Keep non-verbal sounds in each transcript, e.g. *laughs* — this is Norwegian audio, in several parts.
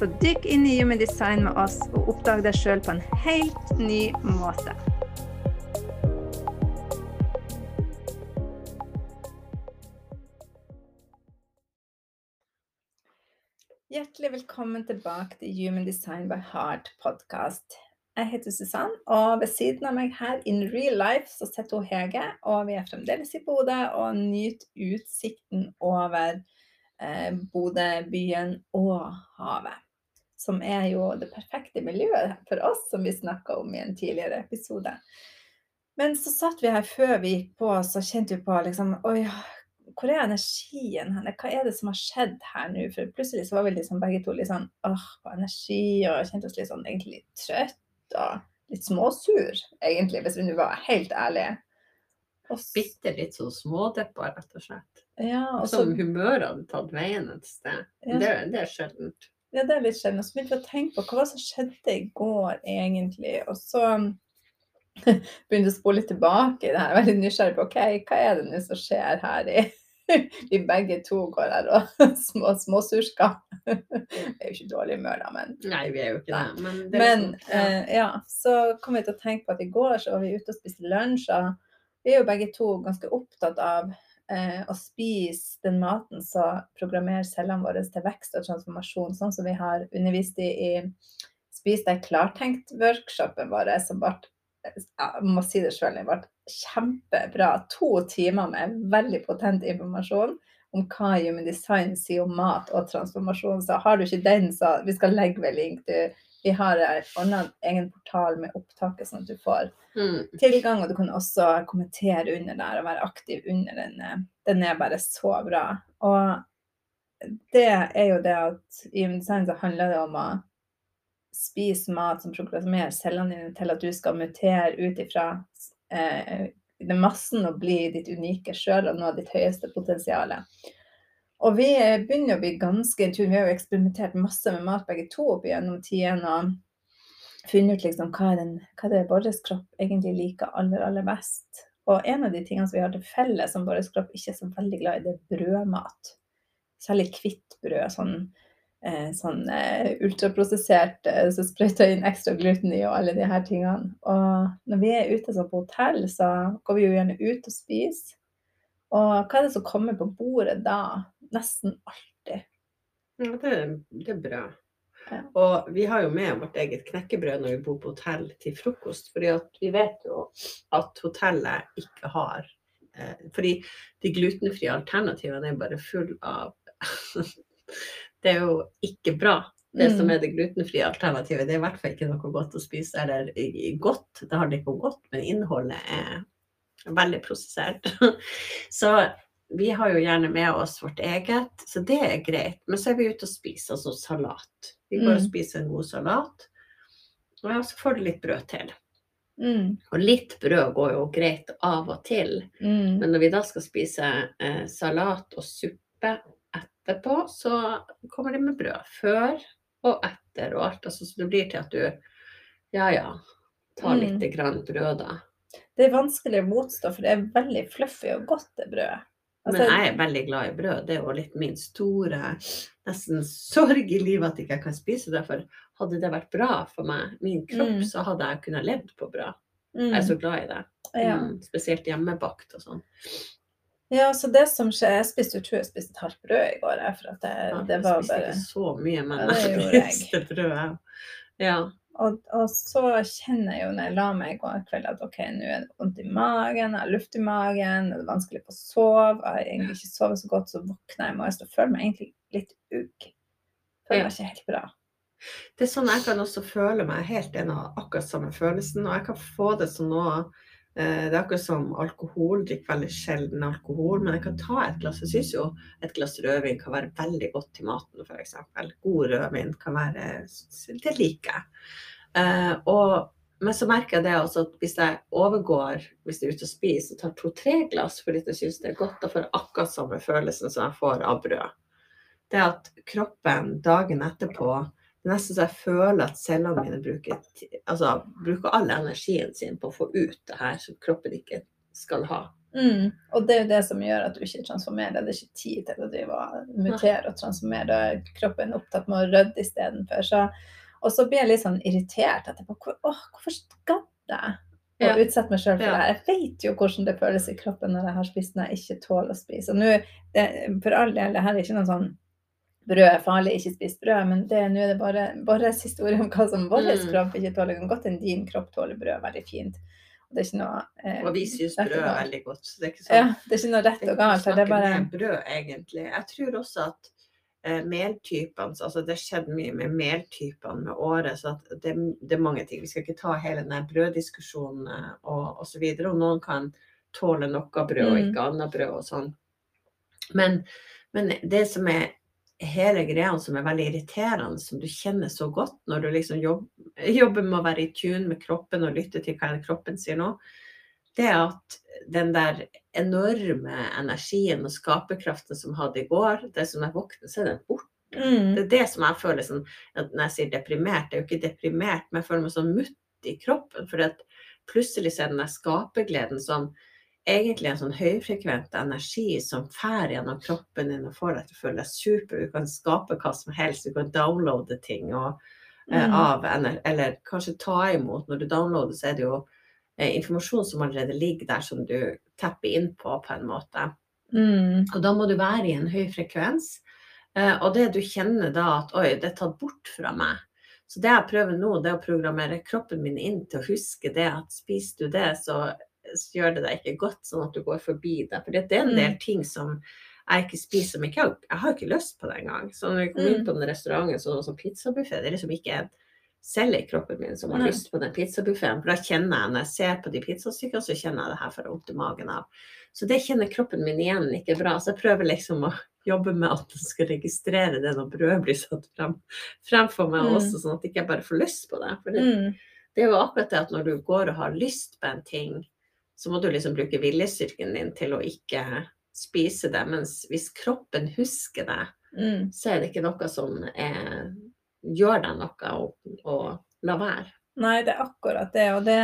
Så dykk inn i Human Design med oss og oppdag deg sjøl på en helt ny måte. Hjertelig velkommen tilbake til Human Design by Heart podcast. Jeg heter Susann, og ved siden av meg her in real life så sitter hun Hege. Og vi er fremdeles i Bodø og nyter utsikten over eh, Bodø byen og havet. Som er jo det perfekte miljøet for oss, som vi snakka om i en tidligere episode. Men så satt vi her før vi gikk på, så kjente vi på liksom Oi, hvor er energien henne? Hva er det som har skjedd her nå? For plutselig så var vi liksom begge to litt sånn åh, på energi, og kjente oss litt sånn egentlig litt trøtt og litt småsur, egentlig, hvis vi nå var helt ærlige. Og bitte litt sånn smådeppa, rett og slett. Ja, og så, Som humøret hadde tatt veien et sted. Ja. Det, det er sjeldent. Ja, det er litt sjelden. Og så begynte vi å tenke på hva som skjedde i går, egentlig. Og så *laughs* begynte jeg å spole litt tilbake i det her. Er veldig nysgjerrig på ok, hva er det nå som skjer her i *laughs* Vi begge to går her og *laughs* små, småsursker. Vi er jo ikke i dårlig humør, da, men Nei, vi er jo ikke det. Men, det Men sånn, ja. eh, ja, så kom vi til å tenke på at i går så var vi ute og spiste lunsj, og vi er jo begge to ganske opptatt av eh, å spise den maten som programmerer cellene våre til vekst og transformasjon, sånn som vi har undervist i i Spis deg klartenkt-workshopen vår, som ble jeg må si det det ble kjempebra. To timer med veldig potent informasjon om hva Human Design sier om mat og transformasjon. Så har du ikke den, så vi skal legge ved link. Du, vi har ordna egen portal med opptaket, sånn at du får Mm. tilgang. Og du kan også kommentere under der og være aktiv under den. eh, Den er bare så bra. Og det er jo det at i Design så handler det om å spise mat som proklamerer cellene dine til at du skal mutere ut ifra eh, den massen og bli ditt unike sjøl og nå ditt høyeste potensial. Og vi eh, begynner å bli ganske i tur. Vi har jo eksperimentert masse med mat begge to opp gjennom tiden og funnet ut liksom hva er, den, hva er det vår kropp egentlig liker aller, aller best. Og en av de tingene som vi har til felles som vår kropp ikke er så veldig glad i, det er brødmat. Særlig hvitt brød. Sånn, eh, sånn eh, ultraprosessert eh, som sprøyter inn ekstra gluten i og alle de her tingene. Og når vi er ute sånn på hotell, så går vi jo gjerne ut og spiser. Og hva er det som kommer på bordet da? Nesten alltid. Ja, det, det er bra. Ja. Og vi har jo med vårt eget knekkebrød når vi bor på hotell til frokost. fordi vi vet jo at hotellet ikke har eh, Fordi de glutenfrie alternativene er bare full av *laughs* Det er jo ikke bra. Det som Mm. er det glutenfrie alternativet, det er i hvert fall ikke noe godt å spise. Eller godt, det har det ikke godt, men innholdet er veldig prosessert. *laughs* Så vi har jo gjerne med oss vårt eget, så det er greit. Men så er vi ute og spiser altså salat. Vi går og Mm. spiser en god salat, og så får du litt brød til. Mm, Og litt brød går jo greit av og til, mm, men når vi da skal spise eh, salat og suppe etterpå, så kommer det med brød. Før og etter og alt. Altså, så det blir til at du, ja ja, tar Mm. litt grann brød da. Det er vanskelig å motstå, for det er veldig fluffy og godt, det brødet. Altså, Men jeg er veldig glad i brød. Det er jo litt min store nesten sorg i livet at ikke jeg kan spise det. For hadde det vært bra for meg, min kropp, Mm. så hadde jeg kunnet levd på brød. mm, Jeg er så glad i det. ja. Mm, spesielt hjemmebakt og sånn. ja, så det som skjer Jeg spiste jo, tror jeg spiste et halvt brød i går, for at det, Ja, det jeg spiste ikke så mye, men Ja, det jeg jeg. spiste brød. jeg. Ja. Og, og så kjenner jeg jo når jeg la meg i går kveld at OK, nå er det vondt i magen, jeg har luft i magen, det er vanskelig å sove, jeg har egentlig ikke sovet så godt, så våkner jeg i morges og føler meg egentlig litt ugg. Føler var meg ikke helt bra. Det er sånn jeg kan også føle meg helt en av akkurat samme følelsen. Og jeg kan få det nå Eh, Det er akkurat som alkohol. Drikker veldig sjelden alkohol, men jeg kan ta et glass. Jeg syns jo et glass rødvin kan være veldig godt til maten, f.eks. God rødvin kan være Det liker jeg. Eh, men så merker jeg det også at hvis jeg overgår, hvis jeg er ute og spiser, og tar to-tre glass fordi jeg syns det er godt, da får jeg akkurat samme følelsen som jeg får av brød. Det at kroppen dagen etterpå det er nesten så jeg føler at cellene mine bruker, altså, bruker all energien sin på å få ut det her som kroppen ikke skal ha. Mm. Og det er jo det som gjør at du ikke transformerer. Det er ikke tid til å drive og mutere og transformere. Da er kroppen opptatt med å rydde istedenfor. Og så blir jeg litt sånn irritert etterpå. Hvor, åh, hvorfor skal jeg å Ja. utsette meg sjøl for Ja. det her? Jeg vet jo hvordan det føles i kroppen når jeg har spist når jeg ikke tåler å spise. Og nå, det, for all del, det her er ikke noen sånn brød er farlig, ikke spis brød, men det, nå er det bare vår *laughs* historie om hva som vår Mm. kropp ikke tåler. Det kan godt hende din kropp tåler brød veldig fint. Og det er ikke noe eh, Og vi syns brød er veldig godt. Så det er ikke sånn Ja, det er ikke noe rett og galt. Det er bare brød, egentlig. Jeg tror også at eh, meltypene altså Det har skjedd mye med meltypene med året. så det, det er mange ting. Vi skal ikke ta hele den brøddiskusjonen eh, og osv. Og noen kan tåle noe brød og Mm. ikke annet brød og sånn. Men, men det som er hele greia som er veldig irriterende, som du kjenner så godt når du liksom jobber, *laughs* jobber med å være i tune med kroppen og lytte til hva kroppen sier nå, det er at den der enorme energien og skaperkraften som hadde i går, det som jeg våkner, så er den borte. mm, Det er det som jeg føler sånn, når jeg sier deprimert, det er jo ikke deprimert, men jeg føler meg sånn mutt i kroppen. For plutselig så er den der skapergleden som egentlig en sånn høyfrekvent energi som fær gjennom kroppen din og får deg til å føle deg super. Du kan skape hva som helst, du kan downloade ting og, eh, Mm. av, ener- eller kanskje ta imot. Når du downloader, så er det jo eh, informasjon som allerede ligger der, som du tapper inn på på en måte. mm, Og da må du være i en høy frekvens. Eh, og det du kjenner da at oi, det er tatt bort fra meg. Så det jeg prøver nå, det er å programmere kroppen min inn til å huske det at spiser du det, så gjør det deg ikke godt, sånn at du går forbi det. For det er en del Mm. ting som jeg ikke spiser, som ikke jeg har ikke lyst på det engang. Så når jeg kommer inn Mm. på den restauranten, så som pizzabuffé, det er liksom ikke en celle i kroppen min som har lyst på den pizzabuffeen. For da kjenner jeg, når jeg ser på de pizzastykkene, så kjenner jeg det her for vondt i magen av. Så det kjenner kroppen min igjen ikke bra. Så jeg prøver liksom å jobbe med at den skal registrere det når brød blir satt frem, fremfor meg Mm. også, sånn at jeg ikke bare får lyst på det. For det, det er jo akkurat det at når du går og har lyst på en ting, så må du liksom bruke viljestyrken din til å ikke spise det. Mens hvis kroppen husker det, mm. så er det ikke noe som er, gjør deg noe å, å la være. Nei, det er akkurat det. Og det,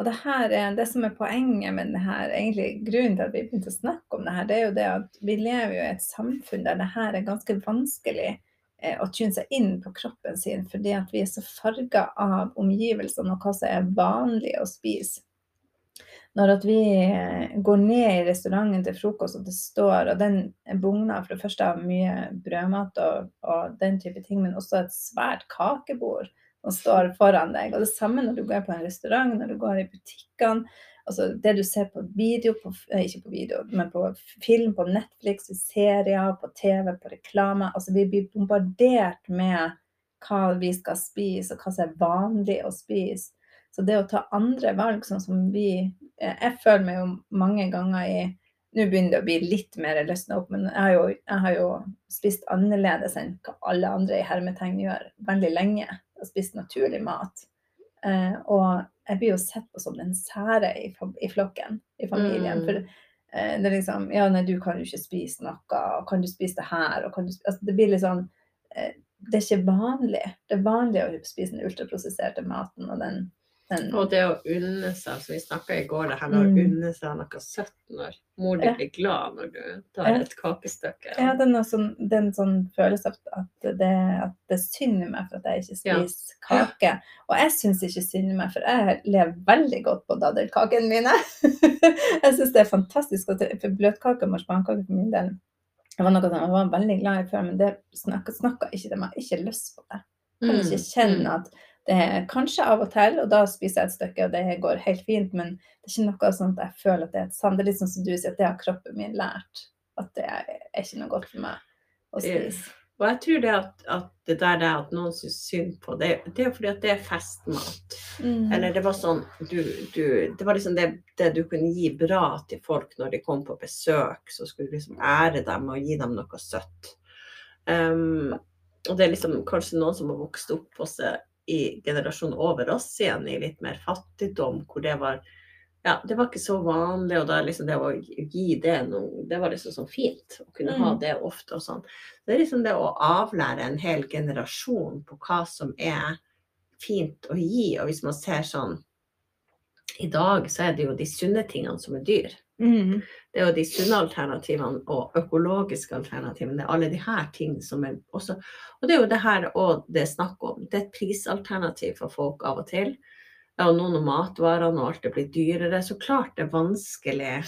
og det her er det som er poenget med det her, egentlig grunnen til at vi begynte å snakke om det her, det er jo det at vi lever jo i et samfunn der det her er ganske vanskelig eh, å tune seg inn på kroppen sin, fordi at vi er så farga av omgivelsene og hva som er vanlig å spise. Når at vi eh, går ned i restauranten til frokost, og det står Og den bugner for det første av mye brødmat og, og den type ting, men også et svært kakebord som står foran deg. Og det samme når du går på en restaurant, når du går i butikkene. Altså det du ser på video, på, eh, ikke på video, men på film, på Netflix, i serier, på TV, på reklame. Altså vi blir bombardert med hva vi skal spise, og hva som er vanlig å spise. Så det å ta andre valg, sånn som vi Jeg føler meg jo mange ganger i Nå begynner det å bli litt mer løsna opp, men jeg har, jo, jeg har jo spist annerledes enn hva alle andre i hermetegn gjør veldig lenge. Jeg har spist naturlig mat. Eh, og jeg blir jo sett på som den sære i, i flokken, i familien. Mm. For eh, det er liksom Ja, nei, du kan jo ikke spise noe. Og kan du spise det her? Og kan du, altså, det blir litt sånn eh, Det er ikke vanlig. Det er vanlig å spise den ultraprosesserte maten og den, den Og det å unne seg, som vi snakka i går, det her med å Mm. unne seg noe søtt når mor di Ja. blir glad når du tar Ja. et kakestykke. Ja, den, sånn, er sånn følelse av at det, at det synder meg for at jeg ikke Ja. spiser kake. Og jeg syns ikke synd i meg, for jeg lever veldig godt på daddelkakene mine. *laughs* jeg syns det er fantastisk. For bløtkake og marsipankake for min del det var noe jeg var veldig glad i før, men det snakka, ikke til meg. Ikke lyst på det. Jeg kan ikke kjenne at det er kanskje av og til, og da spiser jeg et stykke, og det går helt fint, men det er ikke noe sånn at jeg føler at det er et sand. Det er litt sånn som du sier, at det har kroppen min lært. At det er, er ikke noe godt for meg å spise. Og jeg tror det at, at det der det at noen syns synd på, det, det er fordi at det er festmat. Mm. Eller det var sånn du, du, Det var liksom det, det du kunne gi bra til folk når de kom på besøk. Så skulle du liksom ære dem og gi dem noe søtt. Um, og det er liksom kanskje noen som har vokst opp også i generasjonen over oss igjen, i litt mer fattigdom, hvor det var ja, det var ikke så vanlig, og da liksom det å gi det noe, det var liksom sånn fint. Å kunne ha Mm. det ofte og sånn. Det er liksom det å avlære en hel generasjon på hva som er fint å gi. Og hvis man ser sånn I dag så er det jo de sunne tingene som er dyr. Mm. Det er jo de sunne alternativene og økologiske alternativene. Det er alle de her tingene som er også Og det er jo det her og det er snakk om. Det er et prisalternativ for folk av og til. Og nå når matvarene og alt det blir dyrere, så klart det er vanskelig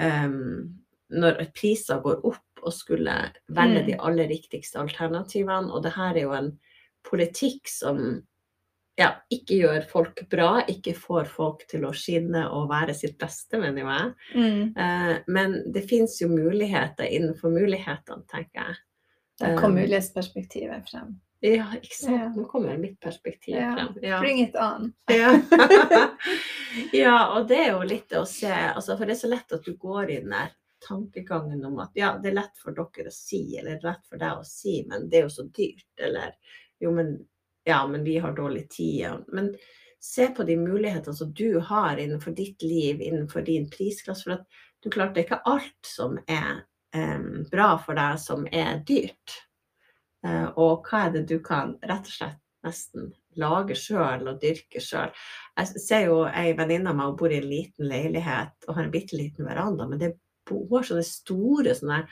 um, når priser går opp og skulle velge Mm. de aller riktigste alternativene. Og det her er jo en politikk som ja, ikke gjør folk bra, ikke får folk til å skinne og være sitt beste, mener jeg. Mm. Uh, men det finnes jo muligheter innenfor mulighetene, tenker jeg. Da kom Um, mulighetsperspektivet frem. Ja, ikke sant. Nå kommer mitt perspektiv Ja. frem. Ja. Bring it on. Ja. *laughs* *laughs* ja, og det er jo litt å se altså, For det er så lett at du går i den der tankegangen om at ja, det er lett for dere å si, eller er lett for deg å si, men det er jo så dyrt, eller jo, men ja, men vi har dårlig tid. Men se på de mulighetene som du har innenfor ditt liv, innenfor din prisklasse. For at du klart det er ikke alt som er um, bra for deg, som er dyrt. Eh, og hva er det du kan rett og slett nesten lage sjøl og dyrke sjøl. Jeg ser jo ei venninne av meg hun bor i en liten leilighet og har en bitte liten veranda, men det bor sånne store sånne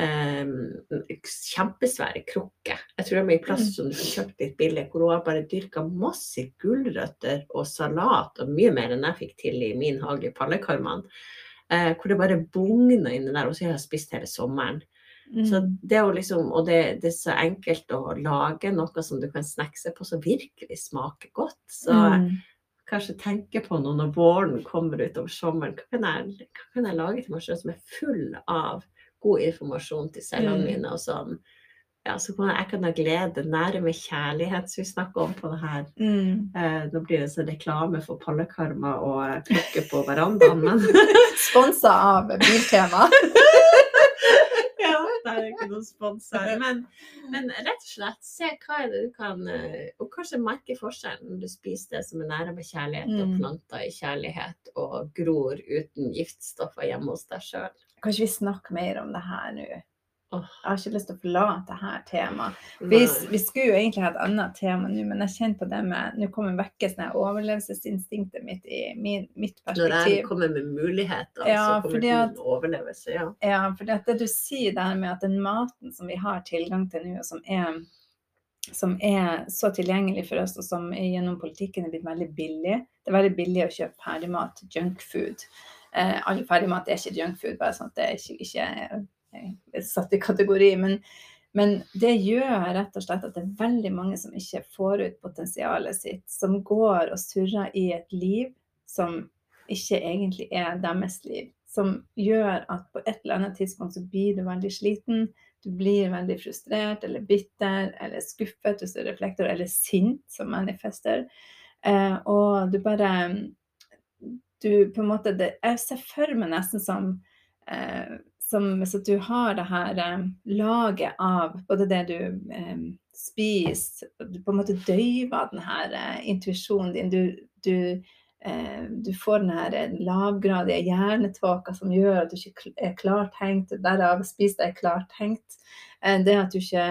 eh, kjempesvære krukker. Jeg tror de er i plass Mm. som du får kjøpt litt billig, hvor hun har bare dyrka masse gulrøtter og salat, og mye mer enn jeg fikk til i min hage i Pallekarmene. Eh, hvor det bare bugner inni der, og så har jeg spist hele sommeren. Så Mm. det er jo liksom, og det, det er så enkelt å lage noe som du kan snackse på, som virkelig smaker godt. Så Mm. kanskje tenke på noe når våren kommer utover sommeren. Hva kan jeg, hva kan jeg lage til meg sjøl som er full av god informasjon til cellene Mm. mine? og sånn. Ja, så kan jeg, kan ha glede, nære med kjærlighet, som vi snakker om på det her. Mm. Eh, nå blir det sånn reklame for pallekarma og eh, klokke på verandaen, men *laughs* Sponsa av Biltema. *laughs* ja, det er ikke noen spons her. *laughs* Men, men rett og slett, se hva er det du kan eh, Og kanskje merke forskjellen når du spiser det som er nære med kjærlighet, og Mm. planter i kjærlighet, og gror uten giftstoffer hjemme hos deg sjøl. Kanskje vi snakker mer om det her nå? Jeg har ikke lyst til å forlate det her temaet. Vi, vi skulle jo egentlig ha et annet tema nå, men jeg kjenner på det med Nå kommer vekkes av overlevelsesinstinktet mitt i min, mitt Når jeg kommer med muligheter, Ja, så kommer det en overlevelse. Ja. Ja, for det, du sier der med at den maten som vi har tilgang til nå, og som er, som er så tilgjengelig for oss, og som gjennom politikken er blitt veldig billig Det er veldig billig å kjøpe ferdigmat, junkfood. Eh, all ferdigmat er ikke junkfood, bare sånn at det ikke, ikke satt i kategori. Men, men det gjør rett og slett at det er veldig mange som ikke får ut potensialet sitt, som går og surrer i et liv som ikke egentlig er deres liv. Som gjør at på et eller annet tidspunkt så blir du veldig sliten. Du blir veldig frustrert eller bitter eller skuffet hvis du reflekter, eller sint som manifester. Eh, og du bare Du på en måte det, Jeg ser for meg nesten som eh, som så du har det her eh, laget av både det du eh, spiser Du på en måte døyver den her eh, intuisjonen din. Du, du, eh, du får den her eh, lavgradige hjernetåka som gjør at du ikke er klartenkt. Derav spiser deg klartenkt. Eh, det at du ikke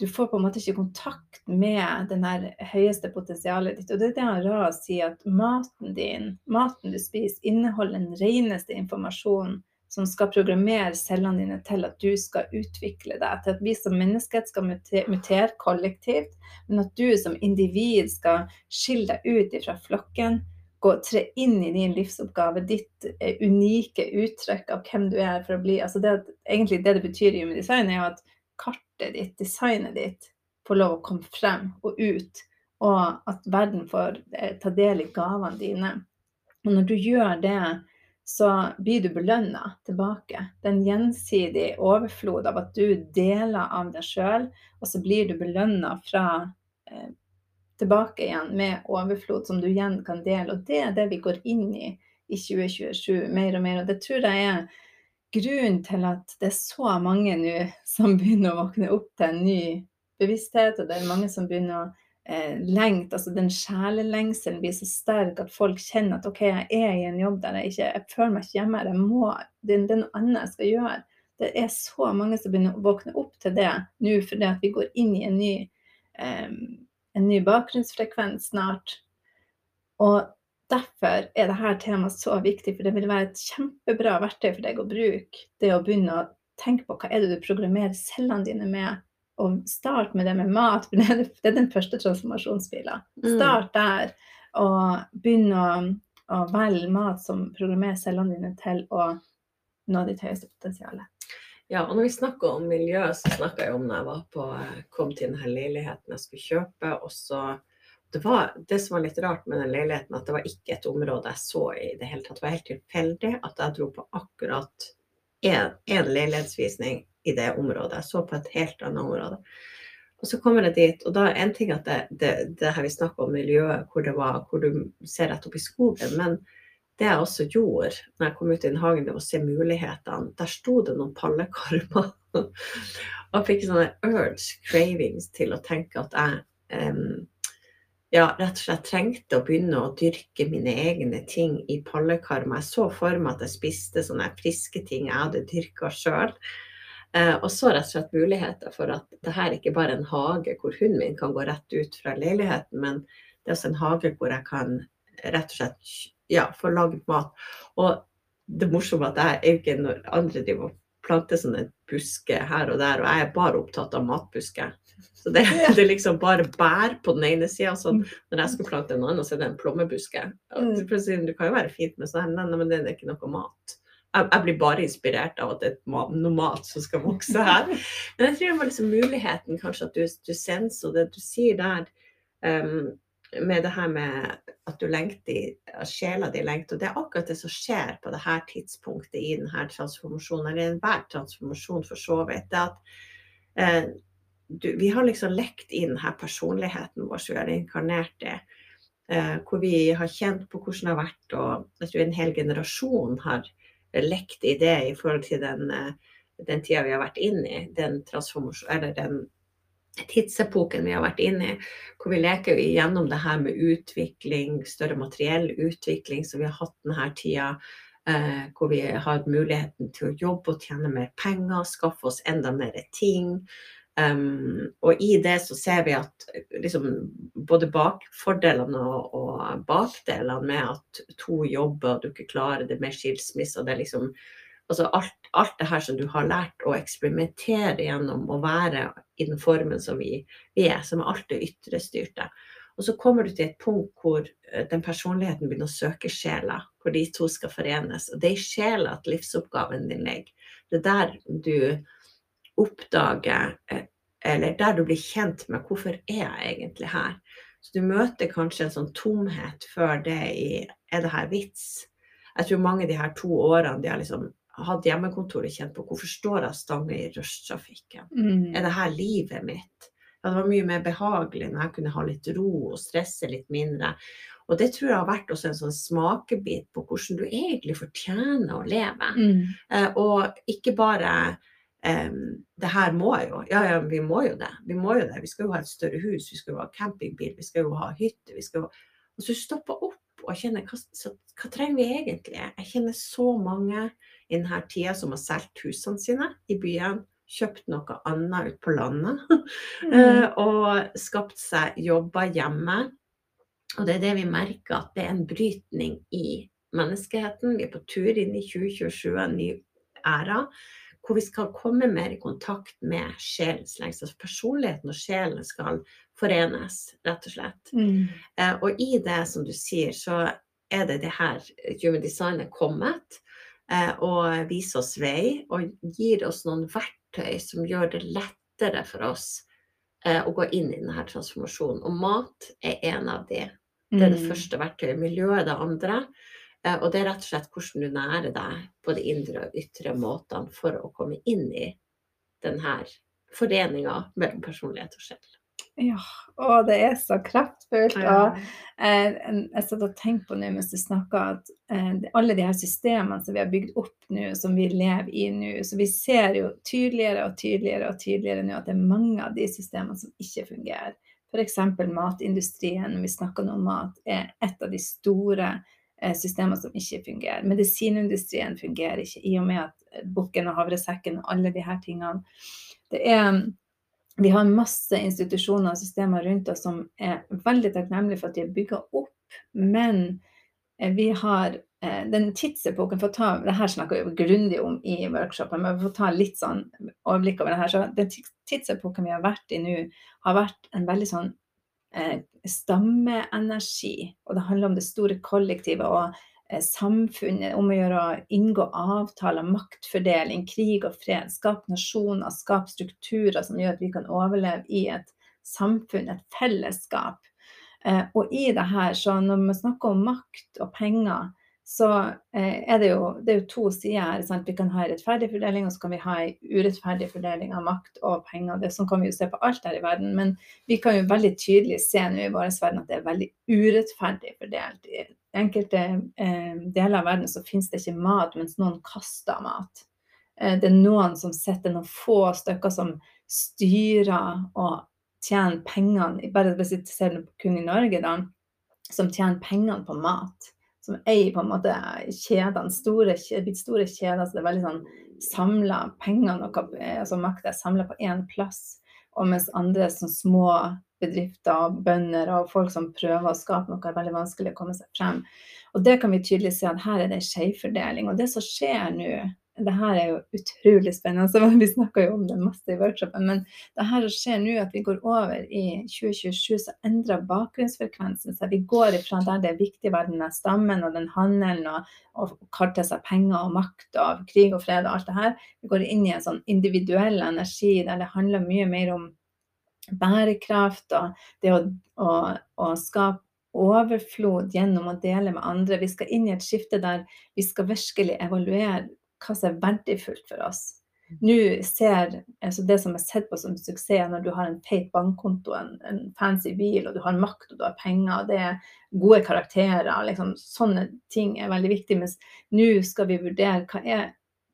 du får på en måte ikke kontakt med her høyeste potensialet ditt. Og det er det han Ra sier, at maten din, maten du spiser, inneholder den reneste informasjonen som skal programmere cellene dine til at du skal utvikle deg, til at vi som menneskehet skal mutere kollektivt, men at du som individ skal skille deg ut fra flokken, gå, tre inn i din livsoppgave, ditt eh, unike uttrykk av hvem du er for å bli. Altså det, egentlig det det betyr i human design, er jo at kartet ditt, designet ditt, får lov å komme frem og ut, og at verden får eh, ta del i gavene dine. Og når du gjør det, så blir du belønna tilbake. Det er en gjensidig overflod av at du deler av deg sjøl, og så blir du belønna fra eh, tilbake igjen med overflod som du igjen kan dele. Og det er det vi går inn i i 2027, mer og mer. Og det tror jeg er grunnen til at det er så mange nå som begynner å våkne opp til en ny bevissthet, og det er mange som begynner å eh, lengte. Altså den sjelelengselen blir så sterk at folk kjenner at OK, jeg er i en jobb der jeg ikke jeg føler meg ikke hjemme. Jeg må, det, det er noe annet jeg skal gjøre. Det er så mange som begynner å våkne opp til det nå fordi at vi går inn i en ny, eh, en ny bakgrunnsfrekvens snart. Og derfor er dette temaet så viktig, for det vil være et kjempebra verktøy for deg å bruke. Det å begynne å tenke på hva er det du programmerer cellene dine med, og start med det med mat. Det er den første transformasjonsbilen. Mm. Start der, og begynn å, å velge mat som programmerer cellene dine til å nå ditt høyeste potensial. Ja, og når vi snakker om miljø, så snakka jeg om da jeg var på, kom til denne leiligheten jeg skulle kjøpe. og så det, var, det som var litt rart med den leiligheten, at det var ikke et område jeg så i det hele tatt. Det var helt tilfeldig at jeg dro på akkurat én leilighetsvisning i det området. Jeg så på et helt annet område. Og så kommer jeg dit, og da er en ting at det, det, det her vi snakker om miljøet, hvor det var, hvor du ser rett opp i skogen, men det jeg også gjorde når jeg kom ut i den hagen, det var å se mulighetene. Der sto det noen pallekarmer. *laughs* og fikk sånne urge cravings til å tenke at jeg um, ja, rett og slett trengte å begynne å dyrke mine egne ting i pallekarmer. Jeg så for meg at jeg spiste sånne friske ting jeg hadde dyrka sjøl. Eh, og så rett og slett muligheter for at det her ikke bare er en hage hvor hunden min kan gå rett ut fra leiligheten, men det er også en hage hvor jeg kan rett og slett ja, få laget mat. Og det morsomme at jeg er ikke når andre driver og planter sånne busker her og der, og jeg er bare opptatt av matbusker. Så det, *laughs* det liksom bare bær på den ene sida. Sånn, når jeg skal plante en annen, så er det en plommebuske. Og du, du kan jo være fint med sånn, men det er ikke noe mat jeg, blir bare inspirert av at det er et nomad som skal vokse her. *laughs* Men jeg tror det var liksom muligheten kanskje at du, du senser det du sier der, um, med det her med at du lengter, sjela di lengter. Og det er akkurat det som skjer på det her tidspunktet i denne transformasjonen, eller enhver transformasjon for så vidt. det at uh, du, Vi har liksom lekt inn denne personligheten vår som vi har inkarnert i. Uh, hvor vi har kjent på hvordan det har vært, og jeg tror en hel generasjon har lekt i det i forhold til den, eh, den tida vi har vært inne i, den eller den tidsepoken vi har vært inne i, hvor vi leker gjennom det her med utvikling, større materiell utvikling, så vi har hatt denne tida. Eh, hvor vi har muligheten til å jobbe og tjene mer penger, skaffe oss enda mer ting. Um, og i det så ser vi at liksom, både bakfordelene og, og bakdelene med at to jobber, du ikke klarer det med skilsmisse, det liksom altså alt, alt, det her som du har lært å eksperimentere gjennom å være i den formen som vi, vi er, som er alt det ytre styrte. Og så kommer du til et punkt hvor eh, den personligheten begynner å søke sjela, hvor de to skal forenes. Og det er i sjela at livsoppgaven din ligger. Det er der du oppdager eh, Eller der du blir kjent med hvorfor er jeg egentlig her. Så du møter kanskje en sånn tomhet før det i Er det her vits? Jeg tror mange de her to årene de har liksom hatt hjemmekontor og kjent på hvorfor står jeg stange i rushtrafikken? Mm. Er det her livet mitt? Ja, det var mye mer behagelig når jeg kunne ha litt ro og stresse litt mindre. Og det tror jeg har vært også en sånn smakebit på hvordan du egentlig fortjener å leve. Mm. Eh, og ikke bare Um, det her må jeg jo Ja, ja, vi må jo det. Vi må jo det. Vi skal jo ha et større hus, vi skal jo ha campingbil, vi skal jo ha hytte. vi skal jo... Og så stopper opp og kjenner hva, så, hva trenger vi egentlig? Jeg kjenner så mange i denne tida som har solgt husene sine i byen, kjøpt noe annet ut på landet *laughs* mm. uh, og skapt seg jobber hjemme. Og det er det vi merker, at det er en brytning i menneskeheten. Vi er på tur inn i 2027, en ny æra hvor vi skal komme mer i kontakt med sjelens lengst. Altså personligheten og sjelen skal forenes, rett og slett. Mm. Eh, og i det, som du sier, så er det det her human design er kommet eh, og viser oss vei og gir oss noen verktøy som gjør det lettere for oss eh, å gå inn i denne transformasjonen. Og mat er en av de. Det er det mm. første verktøyet. Miljøet er det andre. Eh, og det er rett og slett hvordan du nærer deg på de indre og ytre måtene for å komme inn i denne foreninga mellom personlighet og sjel. Ja, og det er så kraftfullt. Og eh, jeg satt og tenkte på nå mens du snakka, at eh, alle de her systemene som vi har bygd opp nå, som vi lever i nå, så vi ser jo tydeligere og tydeligere og tydeligere nå at det er mange av de systemene som ikke fungerer. F.eks. matindustrien, vi snakker nå om mat, er et av de store eh, systemene som ikke fungerer. Medisinindustrien fungerer ikke, i og med at bukken og havresekken og alle her tingene det er vi har masse institusjoner og systemer rundt oss som er veldig takknemlige for at de er bygga opp, men eh, vi har eh, den tidsepoken for å ta det her snakker vi grundig om i workshopen, men for å ta litt sånn overblikk over det her, så den tidsepoken vi har vært i nå, har vært en veldig sånn eh, stammeenergi. Og det handler om det store kollektivet og eh, samfunnet, om å gjøre å inngå avtaler, maktfordeling, krig og fred. Skape nasjoner, skape strukturer som gjør at vi kan overleve i et samfunn, et fellesskap. Eh, og i det her, så når vi snakker om makt og penger, så eh, er det jo, det er jo to sider her. Sant? Vi kan ha en rettferdig fordeling, og så kan vi ha en urettferdig fordeling av makt og penger. Det, sånn kan vi jo se på alt her i verden. Men vi kan jo veldig tydelig se nå i vår verden at det er veldig urettferdig fordelt. I enkelte eh, deler av verden så finnes det ikke mat, mens noen kaster mat. Eh, det er noen som sitter noen få stykker som styrer og tjener pengene, bare hvis vi ser det kun i Norge, da, som tjener pengene på mat som eier på en måte kjedene, store, store kjeder. Så det er veldig sånn samla pengene og altså makta er samla på én plass. Og mens andre sånn små bedrifter og bønder og folk som prøver å skape noe, er veldig vanskelig å komme seg frem. Og det kan vi tydelig se at her er det en skjevfordeling. Og det som skjer nå, det her er jo utrolig spennende. Altså, *laughs* vi snakker jo om det masse i workshopen. Men det her skjer nå at vi går over i 2027, så endrer bakgrunnsfrekvensen seg. Vi går ifra der det er viktig var den stammen og den handelen og, og karte seg penger og makt og krig og fred og alt det her. Vi går inn i en sånn individuell energi der det handler mye mer om bærekraft og det å, å, å skape overflod gjennom å dele med andre. Vi skal inn i et skifte der vi skal virkelig evaluere hva som er verdifullt for oss. Nå ser altså Det som er sett på som suksess, når du har en feit bankkonto, en, en, fancy bil, og du har makt og du har penger, og det er gode karakterer liksom, Sånne ting er veldig viktig. Mens nå skal vi vurdere hva er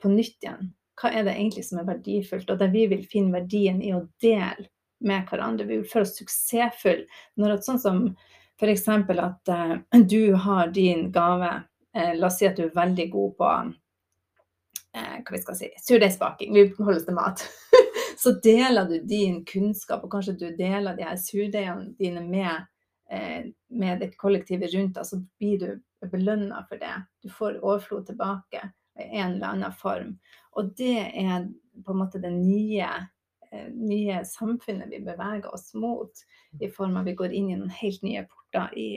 på nytt igjen. Hva er det egentlig som er verdifullt? Og der vi vil finne verdien i å dele med hverandre. Vi vil føle oss suksessfulle. Når at sånn som f.eks. at uh, du har din gave. Uh, la oss si at du er veldig god på eh, hva vi skal si, surdeigsbaking, vi holder oss til mat, *laughs* så deler du din kunnskap, og kanskje du deler de her surdeigene dine med, eh, med det kollektivet rundt deg, så blir du belønna for det. Du får overflod tilbake i en eller annen form. Og det er på en måte det nye, eh, nye samfunnet vi beveger oss mot, i form av at vi går inn i noen helt nye porter i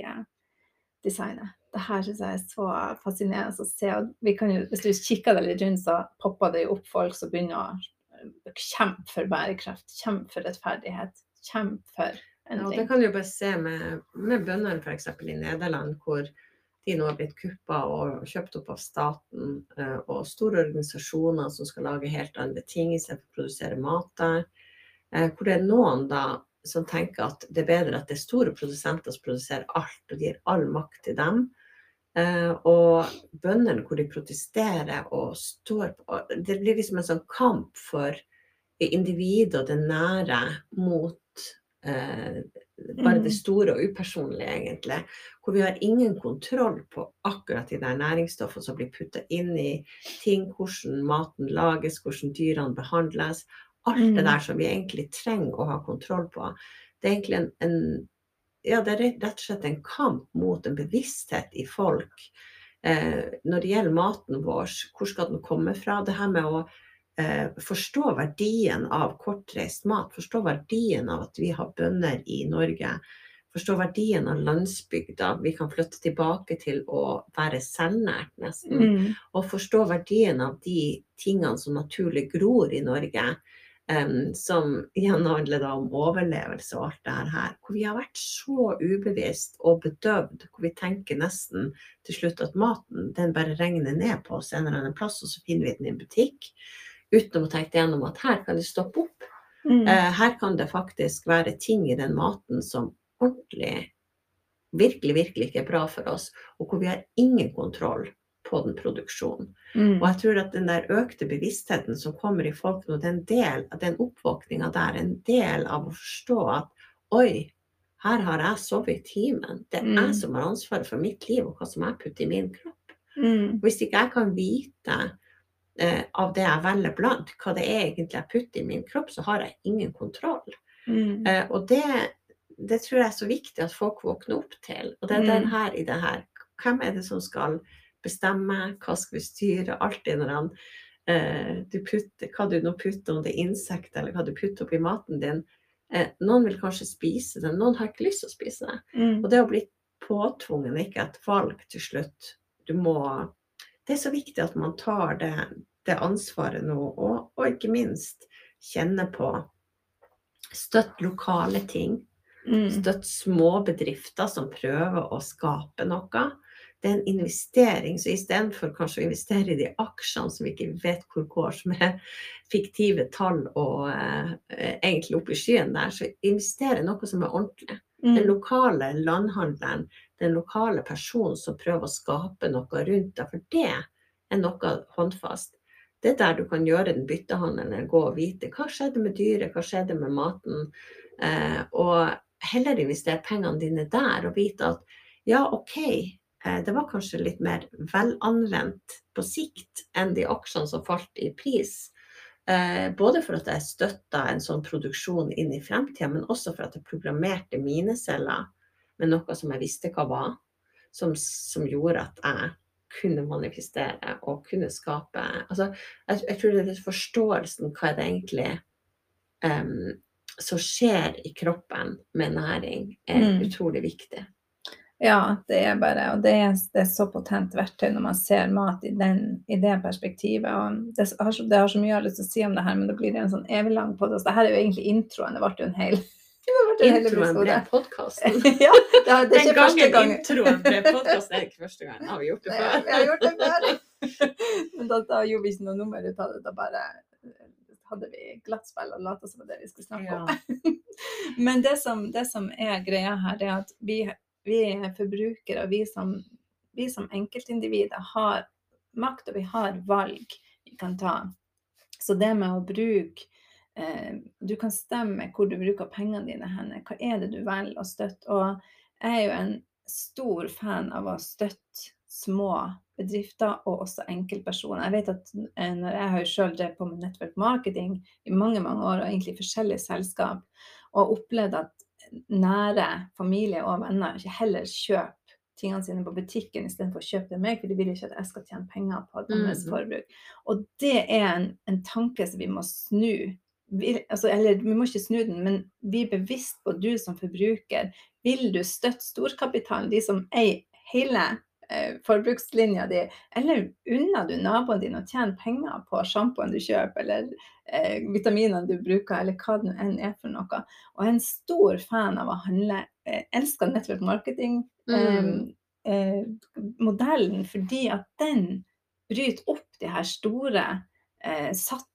designet det her syns jeg er så fascinerende å se. Jo, hvis du kikker deg litt rundt, så popper det jo opp folk som begynner å kjempe for bærekraft, kjempe for rettferdighet, kjempe for endring. Ja, det kan du jo bare se med, med bøndene f.eks. i Nederland, hvor de nå har blitt kuppa og kjøpt opp av staten, eh, og store organisasjoner som skal lage helt andre betingelser for å produsere mat der. Eh, hvor det er noen da som tenker at det er bedre at det er store produsenter som produserer alt, og gir all makt til dem, og bøndene hvor de protesterer og står på Det blir liksom en sånn kamp for individet og det nære mot eh, bare det mm. store og upersonlige, egentlig. Hvor vi har ingen kontroll på akkurat de der næringsstoffene som blir putta inn i ting, hvordan maten lages, hvordan dyrene behandles. Alt det mm. der som vi egentlig trenger å ha kontroll på. Det er egentlig en, en ja, det er rett og slett en kamp mot en bevissthet i folk eh, når det gjelder maten vår. Hvor skal den komme fra? Det her med å eh, forstå verdien av kortreist mat, forstå verdien av at vi har bønder i Norge. Forstå verdien av landsbygda. Vi kan flytte tilbake til å være selvnært, nesten. Mm. Og forstå verdien av de tingene som naturlig gror i Norge. Em, som igjen handler om overlevelse og alt det her, hvor vi har vært så ubevisst og bedøvd, hvor vi tenker nesten til slutt at maten den bare regner ned på oss en eller annen plass, og så finner vi den i en butikk, uten å tenke gjennom at her kan det stoppe opp. Mm. Uh, her kan det faktisk være ting i den maten som ordentlig virkelig, virkelig ikke er bra for oss, og hvor vi har ingen kontroll på den produksjonen. Mm. Og jeg tror at den der økte bevisstheten som kommer i folk nå, den del den oppvåkninga der, en del av å forstå at oi, her har jeg sovet i timen. Det er Mm. jeg som har ansvaret for mitt liv og hva som jeg putter i min kropp. Mm. Hvis ikke jeg kan vite eh, av det jeg velger blant, hva det er egentlig jeg putter i min kropp, så har jeg ingen kontroll. Mm. Eh, og det, det tror jeg er så viktig at folk våkner opp til. Og det er Mm. den her i det her. Hvem er det som skal bestemme? Hva skal vi styre? alt når han, eh, du putter, hva du nå putter, om det er insekter eller hva du putter oppi maten din. Eh, noen vil kanskje spise det, noen har ikke lyst til å spise det. Mm. Og det å bli påtvungen, ikke et valg til slutt. Du må Det er så viktig at man tar det, det ansvaret nå, og, og ikke minst kjenne på Støtt lokale ting. Mm. Støtt små bedrifter som prøver å skape noe. Det er en investering, så istedenfor kanskje å investere i de aksjene som vi ikke vet hvor går, som er fiktive tall og eh, egentlig oppe i skyen der, så investere i noe som er ordentlig. Den Mm. lokale landhandleren, den lokale personen som prøver å skape noe rundt deg, for det er noe håndfast. Det er der du kan gjøre den byttehandelen, gå og vite hva skjedde med dyret, hva skjedde med maten, eh, og heller investere pengene dine der og vite at ja, OK, det var kanskje litt mer velanvendt på sikt enn de aksjene som falt i pris. Eh, både for at jeg støtta en sånn produksjon inn i fremtida, men også for at jeg programmerte mine celler med noe som jeg visste hva var, som, som gjorde at jeg kunne manifestere og kunne skape altså, jeg, jeg tror det er forståelsen hva det egentlig um, som skjer i kroppen med næring, er Mm. utrolig viktig. Ja, det er bare Og det er, det er så potent verktøy når man ser mat i, den, i det perspektivet. Og det har, så, det har så mye jeg har lyst til å si om det her, men det blir en sånn evig lang podkast. Dette er jo egentlig introen. Det ble jo *laughs* en hel Introen ble podkasten. *laughs* ja, det, det er Den gangen gang. introen ble podkast, er ikke første gang. Har vi gjort det Nei. Vi har gjort det før. Men da, da gjorde vi ikke noe nummer ut av det. Da bare hadde vi glattspill og lot som det vi skulle snakke om. Ja. *laughs* Men det som, det som er greia her, er at vi, vi er forbrukere, og vi som, vi som enkeltindivider har makt, og vi har valg vi kan ta. Så det med å bruke eh, Du kan stemme hvor du bruker pengene dine henne. Hva er det du velger å støtte? Og jeg er jo en stor fan av å støtte små bedrifter og også enkeltpersoner. Jeg vet at eh, når jeg har selv drevet på med network marketing i mange mange år, og egentlig i forskjellige selskap, og opplevd at nære familie og venner ikke heller kjøpe tingene sine på butikken istedenfor å kjøpe det av meg, for de vil ikke at jeg skal tjene penger på deres Mhm. forbruk. Og det er en, en tanke som vi må snu. Vi, altså, eller vi må ikke snu den, men bli bevisst på du som forbruker. Vil du støtte storkapitalen, de som eier hele forbrukslinja di, eller unner du naboen din å tjene penger på sjampoen du kjøper, eller eh, vitaminene du bruker, eller hva det enn er for noe. Og jeg er en stor fan av å handle. Jeg elsker network marketing. Mm. Eh, eh, modellen fordi at den bryter opp de her store eh, satte eh,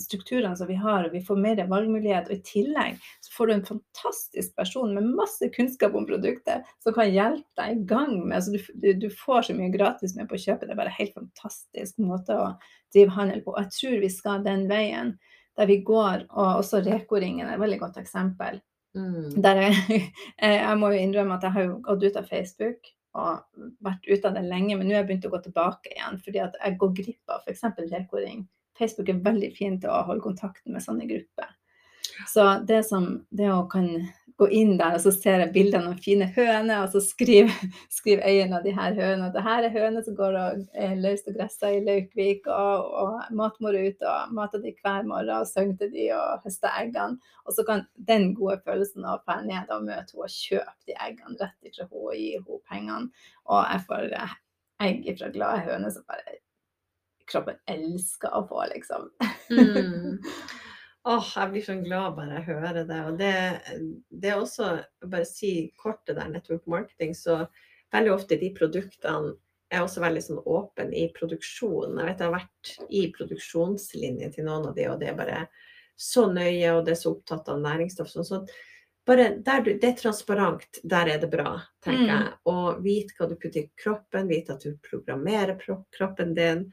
strukturene som vi har, og vi får mer valgmulighet. Og i tillegg så får du en fantastisk person med masse kunnskap om produktet som kan hjelpe deg i gang med altså du, du, du får så mye gratis med på kjøpet. Det er bare en helt fantastisk måte å drive handel på. Og jeg tror vi skal den veien der vi går, og også Reko-ringen er et veldig godt eksempel. Mm. Der jeg, *laughs* jeg må jo innrømme at jeg har gått ut av Facebook og vært ute av det lenge, men nå har jeg begynt å gå tilbake igjen, fordi at jeg går glipp av f.eks. Rekoring. Facebook er veldig fint til å holde kontakten med sånne grupper. Så det, som, det å kan gå inn der, og så ser jeg bilder av noen fine høner, og så skriver skriv *laughs* eieren av de her hønene at det her er høner som går og er løst og gresser i Laukvik, og, og matmor er ute og mater de hver morgen og til de og høster eggene. Og så kan den gode følelsen av å dra ned og møte henne og kjøpe de eggene rett ifra henne og gi henne pengene. Og jeg får eh, egg fra glade høner som bare kroppen elsker å få, liksom. Mm. *laughs* Åh, jeg blir sånn glad bare jeg hører det. Og det, det er også, bare si kort det der network marketing, så veldig ofte de produktene er også veldig sånn åpen i produksjonen. Jeg vet jeg har vært i produksjonslinjen til noen av de, og det er bare så nøye, og det er så opptatt av næringsstoff. Sånn, så bare der du, det er transparent, der er det bra, tenker Mm. jeg. Og vite hva du putter i kroppen, vite at du programmerer kroppen din.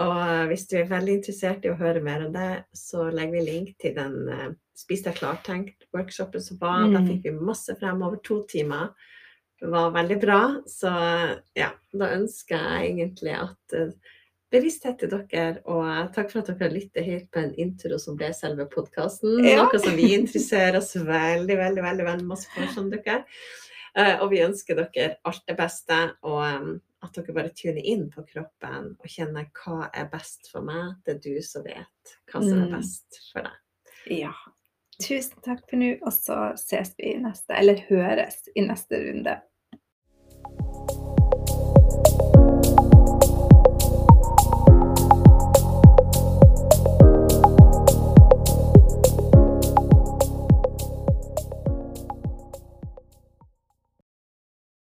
Og eh, hvis du er veldig interessert i å høre mer om det, så legger vi link til den uh, Spis deg klartenkt-workshopen som var. Da Mm. fikk vi masse frem over to timer. Det var veldig bra. Så ja, da ønsker jeg egentlig at uh, bevissthet til dere, og eh, takk for at dere lytter helt på en intro som ble selve podkasten. Ja. Noe som vi interesserer oss veldig, veldig, veldig, veldig masse for, som dere. Eh, og vi ønsker dere alt det beste, og at dere bare tuner inn på kroppen og kjenner hva er best for meg. Det er du som vet hva som er Mm. best for deg. Ja. Tusen takk for nå, og så ses vi i neste, eller høres i neste runde.